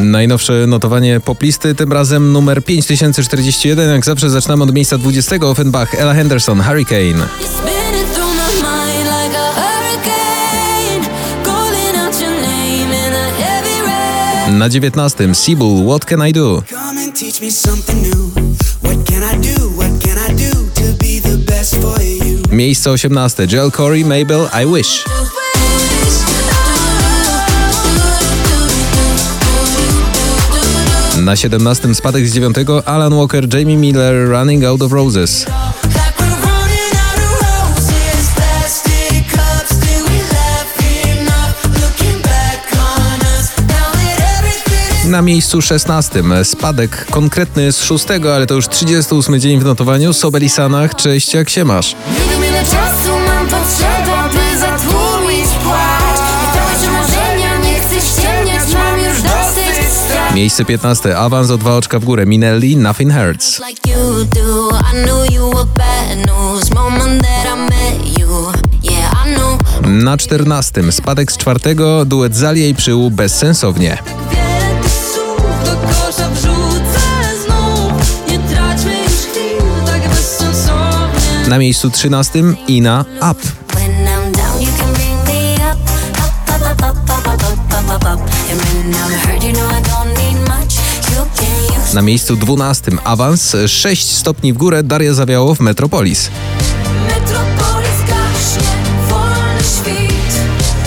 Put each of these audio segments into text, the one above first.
Najnowsze notowanie poplisty, tym razem numer 5041. Jak zawsze zaczynamy od miejsca 20. Offenbach, Ella Henderson, Hurricane. Na 19. Seabull, What Can I Do? Miejsce 18. Jill Corey, Mabel, I Wish. Na 17. spadek z 9. Alan Walker, Jamie Miller, Running Out of Roses. Na miejscu 16. Spadek konkretny z 6, ale to już 38 dzień w notowaniu. Sobel Sanach, cześć, jak się masz? Miejsce 15. Awans o dwa oczka w górę. Minelli, Nothing Hurts. I Na 14. Spadek z czwartego. Duet Zalia i Przyłu tak bezsensownie Na miejscu 13. Ina, Up. Up, up, up, up, up, up, up, up, up, up. Na miejscu 12. Awans 6 stopni w górę. Daria Zawiało w Metropolis. Metropolis gaśnie, wolny świt,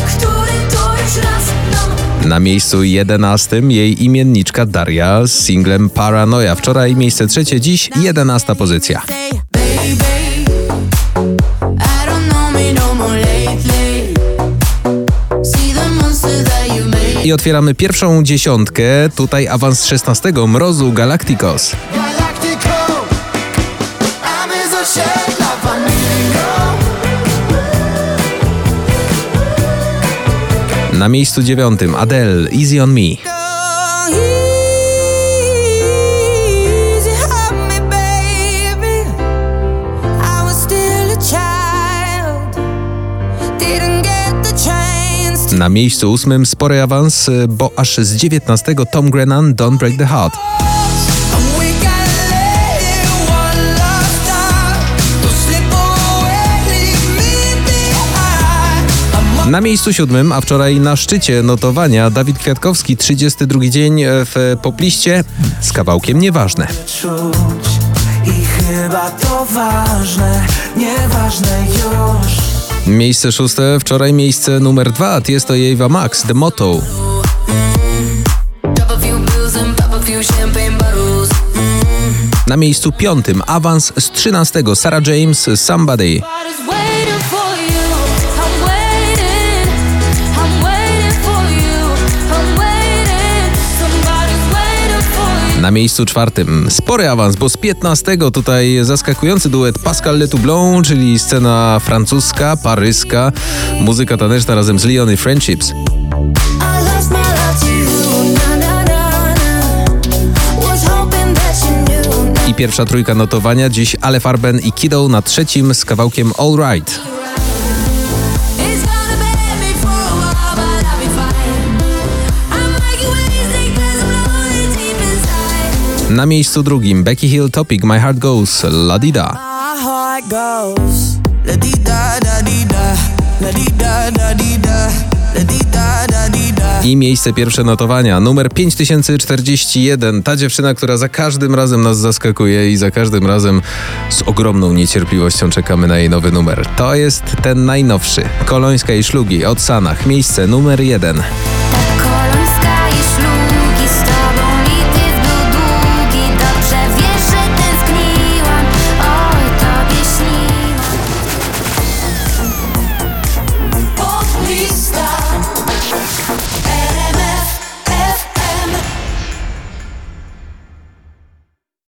który to już raz nam Na miejscu 11. jej imienniczka Daria z singlem Paranoia. Wczoraj miejsce trzecie, dziś 11 pozycja. I otwieramy pierwszą dziesiątkę. Tutaj awans 16. Mrozu Galacticos. Na miejscu dziewiątym Adele, Easy on Me. Na miejscu ósmym spory awans, bo aż z 19 Tom Grennan, Don't Break the Heart. Na miejscu siódmym, a wczoraj na szczycie notowania Dawid Kwiatkowski, 32 dzień w popliście z kawałkiem Nieważne. Czuć i chyba to ważne, nieważne już. Miejsce szóste, wczoraj miejsce numer dwa, jest to Ava Max, The Motto. Na miejscu piątym awans z trzynastego Sarah James, Somebody. Na miejscu czwartym spory awans, bo z 15 tutaj zaskakujący duet Pascal Letoublon, czyli scena francuska, paryska, muzyka taneczna razem z Leon i Friendships. I pierwsza trójka notowania dziś Ale Farben i Kiddo na trzecim z kawałkiem All Right. Na miejscu drugim Becky Hill Topic My Heart Goes La Dida. I miejsce pierwsze notowania numer 5041. Ta dziewczyna, która za każdym razem nas zaskakuje i za każdym razem z ogromną niecierpliwością czekamy na jej nowy numer. To jest ten najnowszy. Kolońska i Szlugi od Sanach. Miejsce numer jeden.